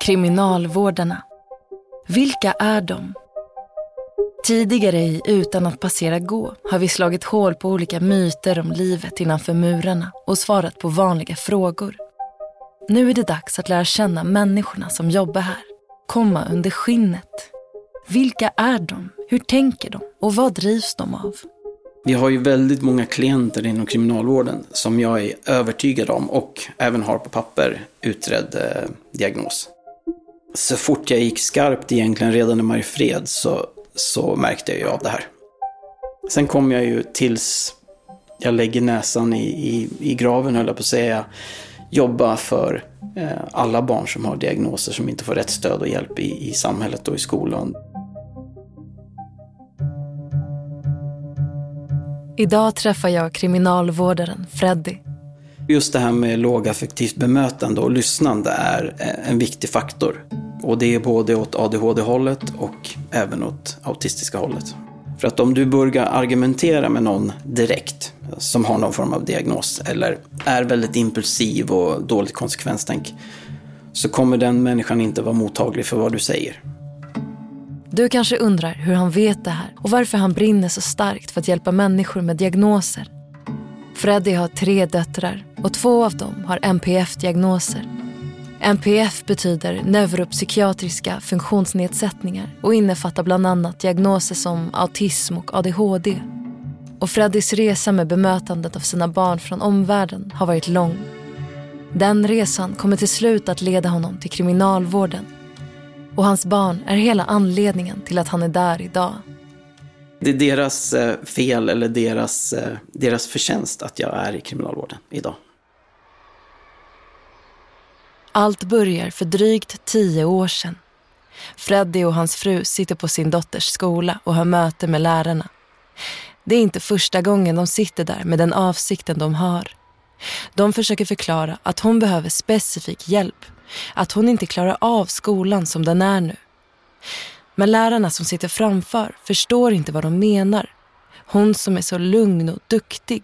Kriminalvårdarna. Vilka är de? Tidigare i Utan att passera gå har vi slagit hål på olika myter om livet innanför murarna och svarat på vanliga frågor. Nu är det dags att lära känna människorna som jobbar här. Komma under skinnet. Vilka är de? Hur tänker de? Och vad drivs de av? Vi har ju väldigt många klienter inom kriminalvården som jag är övertygad om och även har på papper utredd eh, diagnos. Så fort jag gick skarpt egentligen redan i Mariefred så, så märkte jag ju av det här. Sen kom jag ju tills jag lägger näsan i, i, i graven höll jag på att säga, jobba för eh, alla barn som har diagnoser som inte får rätt stöd och hjälp i, i samhället och i skolan. Idag träffar jag kriminalvårdaren Freddy. Just det här med lågaffektivt bemötande och lyssnande är eh, en viktig faktor. Och det är både åt ADHD-hållet och även åt autistiska hållet. För att om du börjar argumentera med någon direkt, som har någon form av diagnos, eller är väldigt impulsiv och dåligt konsekvenstänk, så kommer den människan inte vara mottaglig för vad du säger. Du kanske undrar hur han vet det här och varför han brinner så starkt för att hjälpa människor med diagnoser. Freddy har tre döttrar och två av dem har NPF-diagnoser. NPF betyder neuropsykiatriska funktionsnedsättningar och innefattar bland annat diagnoser som autism och ADHD. Och Freddys resa med bemötandet av sina barn från omvärlden har varit lång. Den resan kommer till slut att leda honom till kriminalvården och hans barn är hela anledningen till att han är där idag. Det är deras eh, fel eller deras, eh, deras förtjänst att jag är i kriminalvården idag. Allt börjar för drygt tio år sedan. Freddy och hans fru sitter på sin dotters skola och har möte med lärarna. Det är inte första gången de sitter där med den avsikten de har. De försöker förklara att hon behöver specifik hjälp att hon inte klarar av skolan som den är nu. Men lärarna som sitter framför förstår inte vad de menar. Hon som är så lugn och duktig.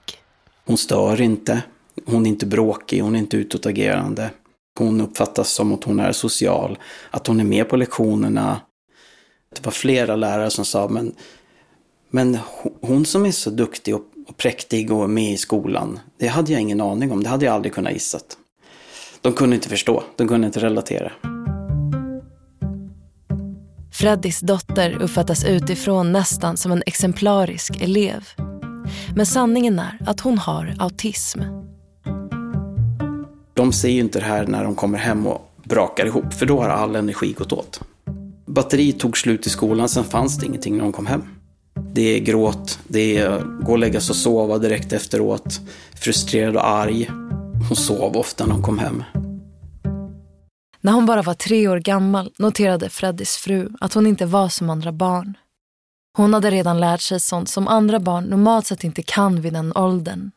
Hon stör inte. Hon är inte bråkig, hon är inte utåtagerande. Hon uppfattas som att hon är social, att hon är med på lektionerna. Det var flera lärare som sa, men, men hon som är så duktig och, och präktig och med i skolan, det hade jag ingen aning om, det hade jag aldrig kunnat gissat. De kunde inte förstå, de kunde inte relatera. Freddys dotter uppfattas utifrån nästan som en exemplarisk elev. Men sanningen är att hon har autism. De ser ju inte det här när de kommer hem och brakar ihop, för då har all energi gått åt. Batteriet tog slut i skolan, sen fanns det ingenting när de kom hem. Det är gråt, det är gå och lägga sig och sova direkt efteråt, frustrerad och arg. Hon sov ofta när hon kom hem. När hon bara var tre år gammal noterade Freddys fru att hon inte var som andra barn. Hon hade redan lärt sig sånt som andra barn normalt sett inte kan vid den åldern.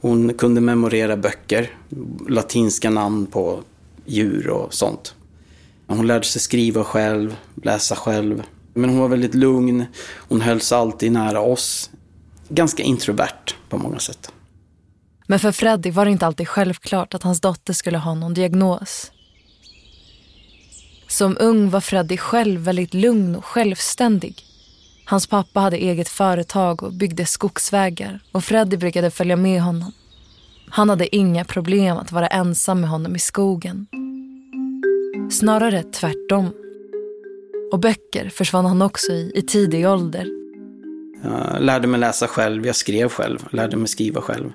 Hon kunde memorera böcker, latinska namn på djur och sånt. Hon lärde sig skriva själv, läsa själv. Men hon var väldigt lugn, hon hölls alltid nära oss. Ganska introvert på många sätt. Men för Freddy var det inte alltid självklart att hans dotter skulle ha någon diagnos. Som ung var Freddy själv väldigt lugn och självständig. Hans pappa hade eget företag och byggde skogsvägar och Freddy brukade följa med honom. Han hade inga problem att vara ensam med honom i skogen. Snarare tvärtom. Och böcker försvann han också i, i tidig ålder. Jag lärde mig läsa själv, jag skrev själv, lärde mig skriva själv.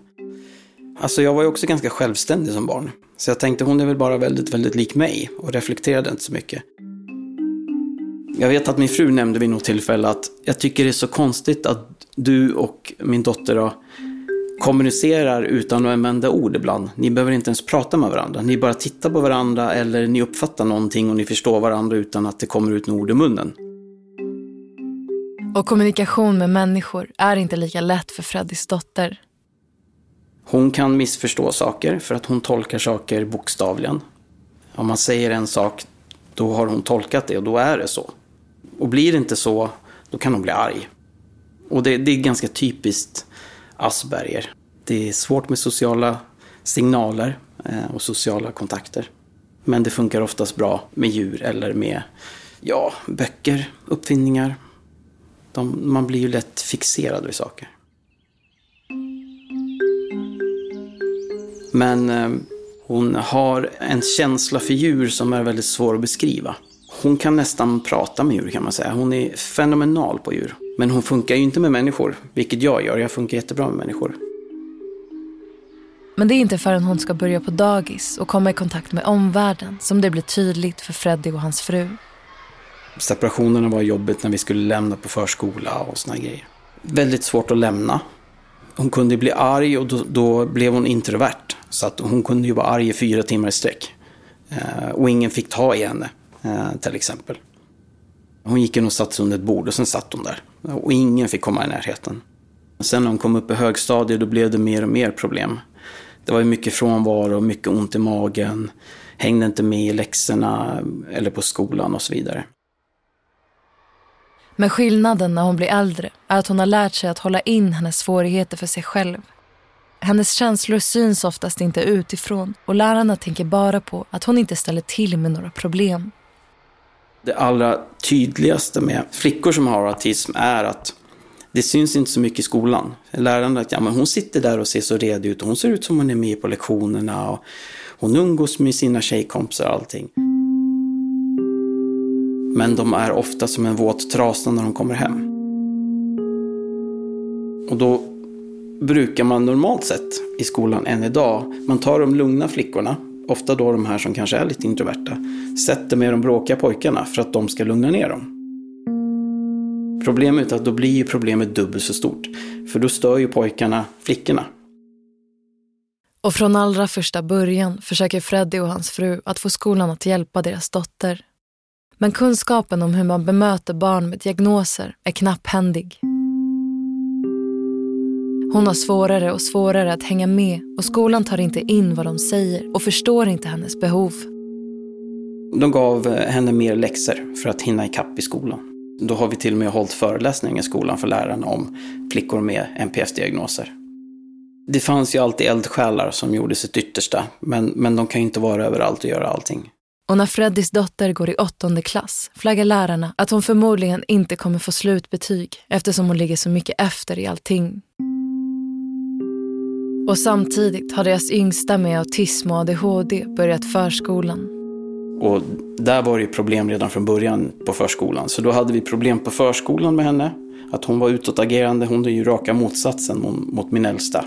Alltså jag var ju också ganska självständig som barn. Så jag tänkte hon är väl bara väldigt, väldigt lik mig och reflekterade inte så mycket. Jag vet att min fru nämnde vid något tillfälle att jag tycker det är så konstigt att du och min dotter då kommunicerar utan att använda ord ibland. Ni behöver inte ens prata med varandra. Ni bara tittar på varandra eller ni uppfattar någonting och ni förstår varandra utan att det kommer ut några ord ur munnen. Och kommunikation med människor är inte lika lätt för Freddys dotter. Hon kan missförstå saker för att hon tolkar saker bokstavligen. Om man säger en sak, då har hon tolkat det och då är det så. Och blir det inte så, då kan hon bli arg. Och det, det är ganska typiskt Asperger. Det är svårt med sociala signaler eh, och sociala kontakter. Men det funkar oftast bra med djur eller med ja, böcker, uppfinningar. De, man blir ju lätt fixerad vid saker. Men eh, hon har en känsla för djur som är väldigt svår att beskriva. Hon kan nästan prata med djur kan man säga. Hon är fenomenal på djur. Men hon funkar ju inte med människor, vilket jag gör. Jag funkar jättebra med människor. Men det är inte förrän hon ska börja på dagis och komma i kontakt med omvärlden som det blir tydligt för Freddie och hans fru. Separationerna var jobbigt när vi skulle lämna på förskola och såna grejer. Väldigt svårt att lämna. Hon kunde bli arg och då, då blev hon introvert. Så att hon kunde ju vara arg i fyra timmar i sträck. Eh, och ingen fick ta i henne, eh, till exempel. Hon gick in och satte sig under ett bord och sen satt hon där. Och ingen fick komma i närheten. Sen när hon kom upp i högstadiet då blev det mer och mer problem. Det var ju mycket frånvaro, mycket ont i magen, hängde inte med i läxorna eller på skolan och så vidare. Men skillnaden när hon blir äldre är att hon har lärt sig att hålla in hennes svårigheter för sig själv. Hennes känslor syns oftast inte utifrån och lärarna tänker bara på att hon inte ställer till med några problem. Det allra tydligaste med flickor som har autism är att det syns inte så mycket i skolan. Lärarna att ja, men hon sitter där och ser så redig ut och hon ser ut som hon är med på lektionerna och hon umgås med sina tjejkompisar och allting. Men de är ofta som en våt trasa när de kommer hem. Och då brukar man normalt sett i skolan än idag, man tar de lugna flickorna, ofta då de här som kanske är lite introverta, sätter med de bråkiga pojkarna för att de ska lugna ner dem. Problemet är att då blir ju problemet dubbelt så stort, för då stör ju pojkarna flickorna. Och från allra första början försöker Freddy och hans fru att få skolan att hjälpa deras dotter. Men kunskapen om hur man bemöter barn med diagnoser är knapphändig. Hon har svårare och svårare att hänga med och skolan tar inte in vad de säger och förstår inte hennes behov. De gav henne mer läxor för att hinna ikapp i skolan. Då har vi till och med hållit föreläsningar i skolan för lärarna om flickor med NPF-diagnoser. Det fanns ju alltid eldsjälar som gjorde sitt yttersta, men, men de kan ju inte vara överallt och göra allting. Och när Freddys dotter går i åttonde klass flaggar lärarna att hon förmodligen inte kommer få slutbetyg eftersom hon ligger så mycket efter i allting. Och samtidigt har deras yngsta med autism och ADHD börjat förskolan. Och där var det problem redan från början på förskolan. Så då hade vi problem på förskolan med henne. Att hon var utåtagerande. Hon är ju raka motsatsen mot min äldsta.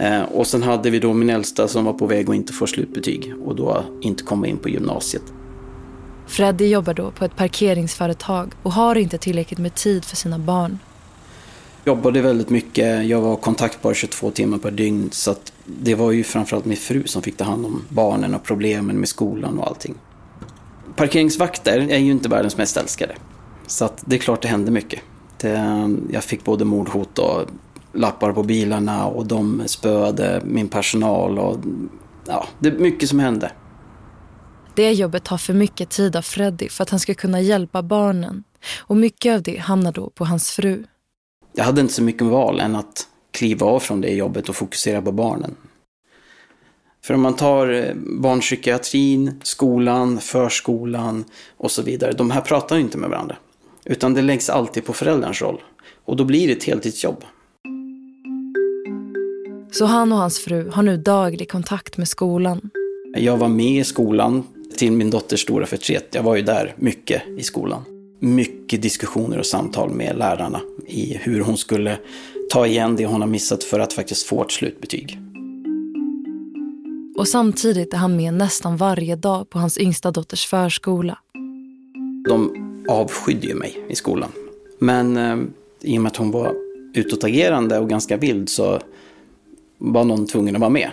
Eh, och sen hade vi då min äldsta som var på väg att inte få slutbetyg och då inte komma in på gymnasiet. Freddy jobbar då på ett parkeringsföretag och har inte tillräckligt med tid för sina barn jobbade väldigt mycket. Jag var kontaktbar 22 timmar per dygn. Så att det var ju framförallt min fru som fick ta hand om barnen och problemen med skolan och allting. Parkeringsvakter är ju inte världens mest älskade. Så att det är klart det hände mycket. Det, jag fick både mordhot och lappar på bilarna och de spöade min personal. Och, ja, det är mycket som hände. Det jobbet tar för mycket tid av Freddy för att han ska kunna hjälpa barnen. Och mycket av det hamnar då på hans fru jag hade inte så mycket val än att kliva av från det jobbet och fokusera på barnen. För om man tar eh, barnpsykiatrin, skolan, förskolan och så vidare. De här pratar inte med varandra. Utan det läggs alltid på förälderns roll. Och då blir det ett heltidsjobb. Så han och hans fru har nu daglig kontakt med skolan. Jag var med i skolan till min dotters stora förtret. Jag var ju där mycket i skolan mycket diskussioner och samtal med lärarna i hur hon skulle ta igen det hon har missat för att faktiskt få ett slutbetyg. Och samtidigt är han med nästan varje dag på hans yngsta dotters förskola. De avskydde ju mig i skolan. Men eh, i och med att hon var utåtagerande och ganska vild så var någon tvungen att vara med.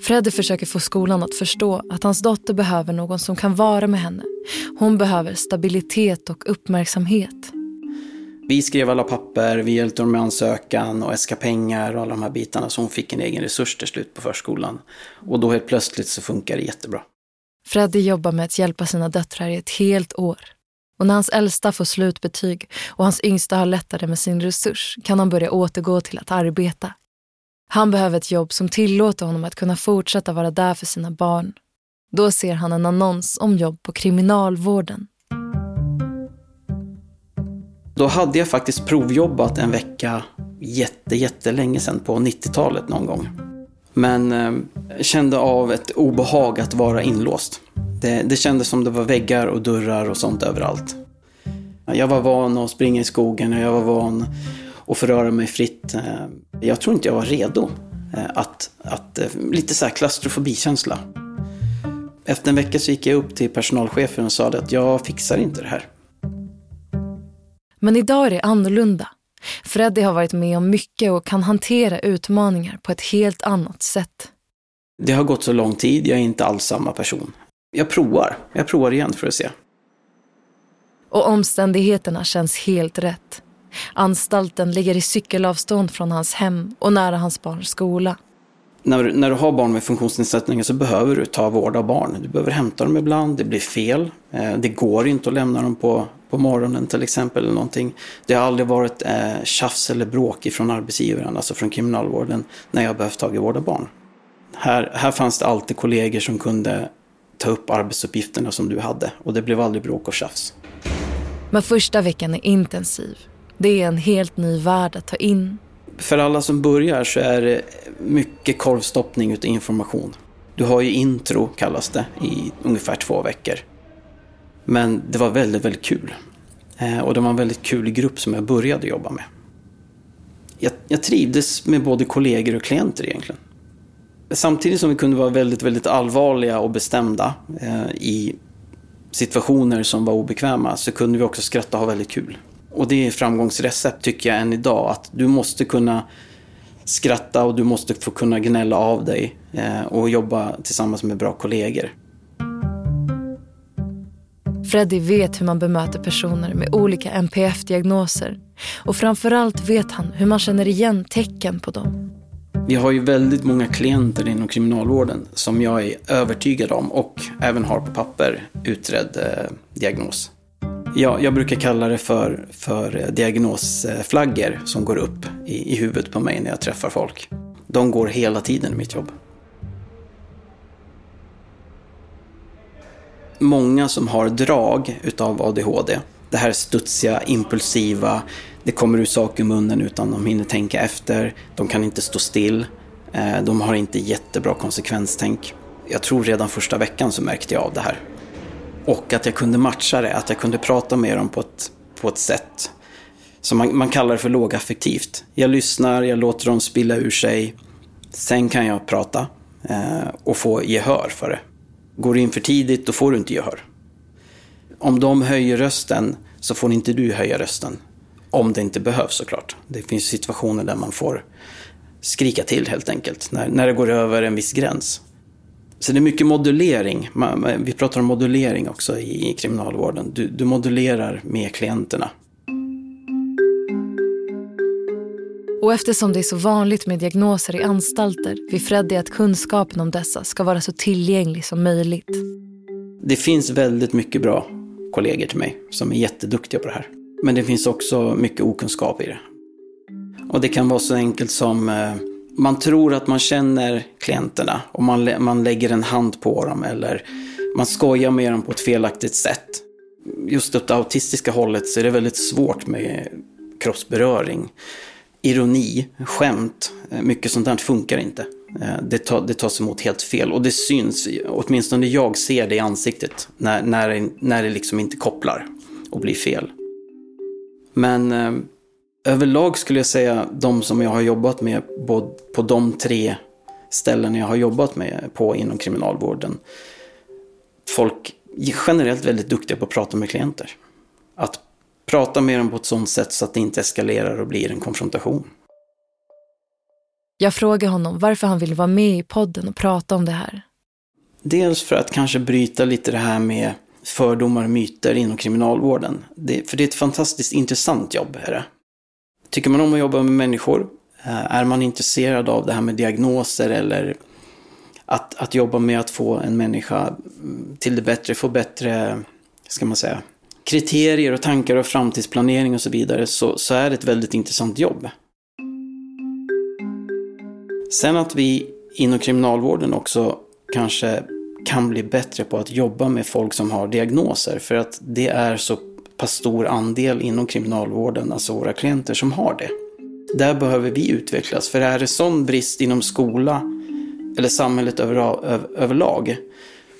Freddy försöker få skolan att förstå att hans dotter behöver någon som kan vara med henne. Hon behöver stabilitet och uppmärksamhet. Vi skrev alla papper, vi hjälpte dem med ansökan och äska pengar och alla de här bitarna så hon fick en egen resurs till slut på förskolan. Och då helt plötsligt så funkar det jättebra. Freddy jobbar med att hjälpa sina döttrar i ett helt år. Och när hans äldsta får slutbetyg och hans yngsta har lättare med sin resurs kan han börja återgå till att arbeta. Han behöver ett jobb som tillåter honom att kunna fortsätta vara där för sina barn. Då ser han en annons om jobb på kriminalvården. Då hade jag faktiskt provjobbat en vecka jätte, jättelänge sedan på 90-talet någon gång. Men eh, kände av ett obehag att vara inlåst. Det, det kändes som det var väggar och dörrar och sånt överallt. Jag var van att springa i skogen och jag var van att få röra mig fritt. Eh, jag tror inte jag var redo eh, att, att eh, lite så här klaustrofobikänsla. Efter en vecka så gick jag upp till personalchefen och sa att jag fixar inte det här. Men idag är det annorlunda. Freddy har varit med om mycket och kan hantera utmaningar på ett helt annat sätt. Det har gått så lång tid, jag är inte alls samma person. Jag provar, jag provar igen för att se. Och omständigheterna känns helt rätt. Anstalten ligger i cykelavstånd från hans hem och nära hans barns skola. När, när du har barn med funktionsnedsättningar så behöver du ta vård av barn. Du behöver hämta dem ibland, det blir fel. Eh, det går inte att lämna dem på, på morgonen till exempel. Eller någonting. Det har aldrig varit eh, tjafs eller bråk från arbetsgivaren, alltså från kriminalvården, när jag behövt ta vård av barn. Här, här fanns det alltid kollegor som kunde ta upp arbetsuppgifterna som du hade och det blev aldrig bråk och tjafs. Men första veckan är intensiv. Det är en helt ny värld att ta in. För alla som börjar så är det mycket korvstoppning utav information. Du har ju intro, kallas det, i ungefär två veckor. Men det var väldigt, väldigt kul. Eh, och det var en väldigt kul grupp som jag började jobba med. Jag, jag trivdes med både kollegor och klienter egentligen. Samtidigt som vi kunde vara väldigt, väldigt allvarliga och bestämda eh, i situationer som var obekväma så kunde vi också skratta och ha väldigt kul. Och det är framgångsrecept tycker jag än idag, att du måste kunna skratta och du måste få kunna gnälla av dig eh, och jobba tillsammans med bra kollegor. Freddy vet hur man bemöter personer med olika NPF-diagnoser och framförallt vet han hur man känner igen tecken på dem. Vi har ju väldigt många klienter inom kriminalvården som jag är övertygad om och även har på papper utredd eh, diagnos. Ja, jag brukar kalla det för, för diagnosflaggor som går upp i, i huvudet på mig när jag träffar folk. De går hela tiden i mitt jobb. Många som har drag utav ADHD, det här studsiga, impulsiva, det kommer ur saker i munnen utan de hinner tänka efter, de kan inte stå still, eh, de har inte jättebra konsekvenstänk. Jag tror redan första veckan så märkte jag av det här. Och att jag kunde matcha det, att jag kunde prata med dem på ett, på ett sätt som man, man kallar det för lågaffektivt. Jag lyssnar, jag låter dem spilla ur sig. Sen kan jag prata eh, och få gehör för det. Går du in för tidigt, då får du inte gehör. Om de höjer rösten så får inte du höja rösten. Om det inte behövs såklart. Det finns situationer där man får skrika till helt enkelt, när, när det går över en viss gräns. Så det är mycket modulering. Vi pratar om modulering också i kriminalvården. Du, du modulerar med klienterna. Och eftersom det är så vanligt med diagnoser i anstalter vill Freddy att kunskapen om dessa ska vara så tillgänglig som möjligt. Det finns väldigt mycket bra kollegor till mig som är jätteduktiga på det här. Men det finns också mycket okunskap i det. Och det kan vara så enkelt som eh, man tror att man känner klienterna och man, man lägger en hand på dem eller man skojar med dem på ett felaktigt sätt. Just åt det autistiska hållet så är det väldigt svårt med kroppsberöring. Ironi, skämt, eh, mycket sånt där funkar inte. Eh, det, ta, det tas emot helt fel och det syns, åtminstone jag ser det i ansiktet när, när, när det liksom inte kopplar och blir fel. Men eh, överlag skulle jag säga de som jag har jobbat med på de tre ställen jag har jobbat med på inom kriminalvården. Folk är generellt väldigt duktiga på att prata med klienter. Att prata med dem på ett sådant sätt så att det inte eskalerar och blir en konfrontation. Jag frågar honom varför han vill vara med i podden och prata om det här. Dels för att kanske bryta lite det här med fördomar och myter inom kriminalvården. Det, för det är ett fantastiskt intressant jobb. Är det. Tycker man om att jobba med människor? Eh, är man intresserad av det här med diagnoser eller att, att jobba med att få en människa till det bättre, få bättre, ska man säga, kriterier och tankar och framtidsplanering och så vidare, så, så är det ett väldigt intressant jobb. Sen att vi inom kriminalvården också kanske kan bli bättre på att jobba med folk som har diagnoser. För att det är så pass stor andel inom kriminalvården, alltså våra klienter, som har det. Där behöver vi utvecklas. För är det sån brist inom skola eller samhället över, över, överlag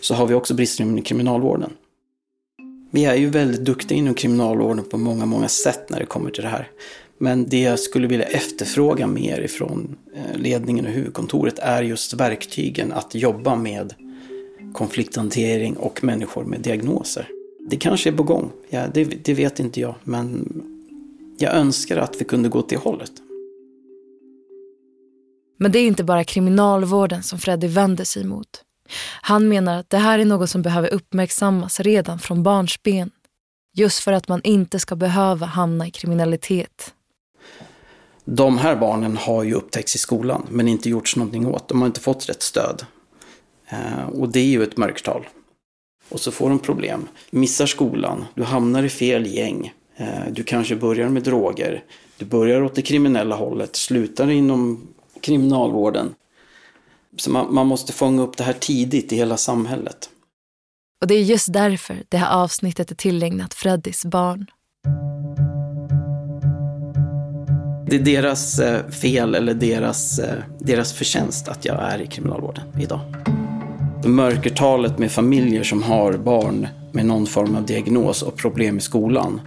så har vi också brister inom kriminalvården. Vi är ju väldigt duktiga inom kriminalvården på många, många sätt när det kommer till det här. Men det jag skulle vilja efterfråga mer ifrån eh, ledningen och huvudkontoret är just verktygen att jobba med konflikthantering och människor med diagnoser. Det kanske är på gång, ja, det, det vet inte jag, men jag önskar att vi kunde gå till hållet. Men det är inte bara kriminalvården som Freddy vänder sig emot. Han menar att det här är något som behöver uppmärksammas redan från barnsben. Just för att man inte ska behöva hamna i kriminalitet. De här barnen har ju upptäckts i skolan men inte gjorts någonting åt. De har inte fått rätt stöd. Eh, och det är ju ett mörkertal. Och så får de problem. Missar skolan, du hamnar i fel gäng. Eh, du kanske börjar med droger. Du börjar åt det kriminella hållet, slutar inom kriminalvården. Så man, man måste fånga upp det här tidigt i hela samhället. Och det är just därför det här avsnittet är tillägnat Freddys barn. Det är deras eh, fel eller deras, eh, deras förtjänst att jag är i kriminalvården idag. Mörkertalet med familjer som har barn med någon form av diagnos och problem i skolan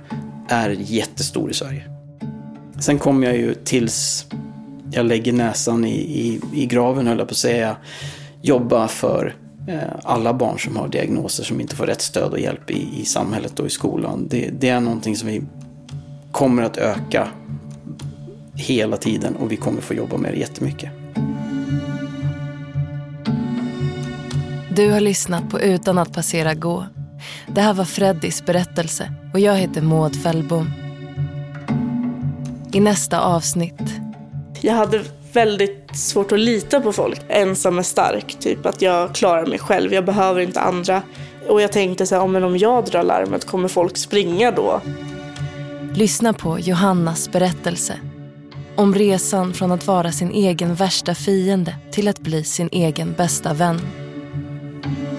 är jättestor i Sverige. Sen kom jag ju tills jag lägger näsan i, i, i graven, höll jag på att säga, jobba för eh, alla barn som har diagnoser som inte får rätt stöd och hjälp i, i samhället och i skolan. Det, det är någonting som vi kommer att öka hela tiden och vi kommer få jobba med det jättemycket. Du har lyssnat på Utan att passera gå. Det här var Freddys berättelse och jag heter Maud Fällbom. I nästa avsnitt. Jag hade väldigt svårt att lita på folk. Ensam är stark, typ att jag klarar mig själv, jag behöver inte andra. Och jag tänkte så här, men om jag drar larmet, kommer folk springa då? Lyssna på Johannas berättelse. Om resan från att vara sin egen värsta fiende till att bli sin egen bästa vän. Thank you.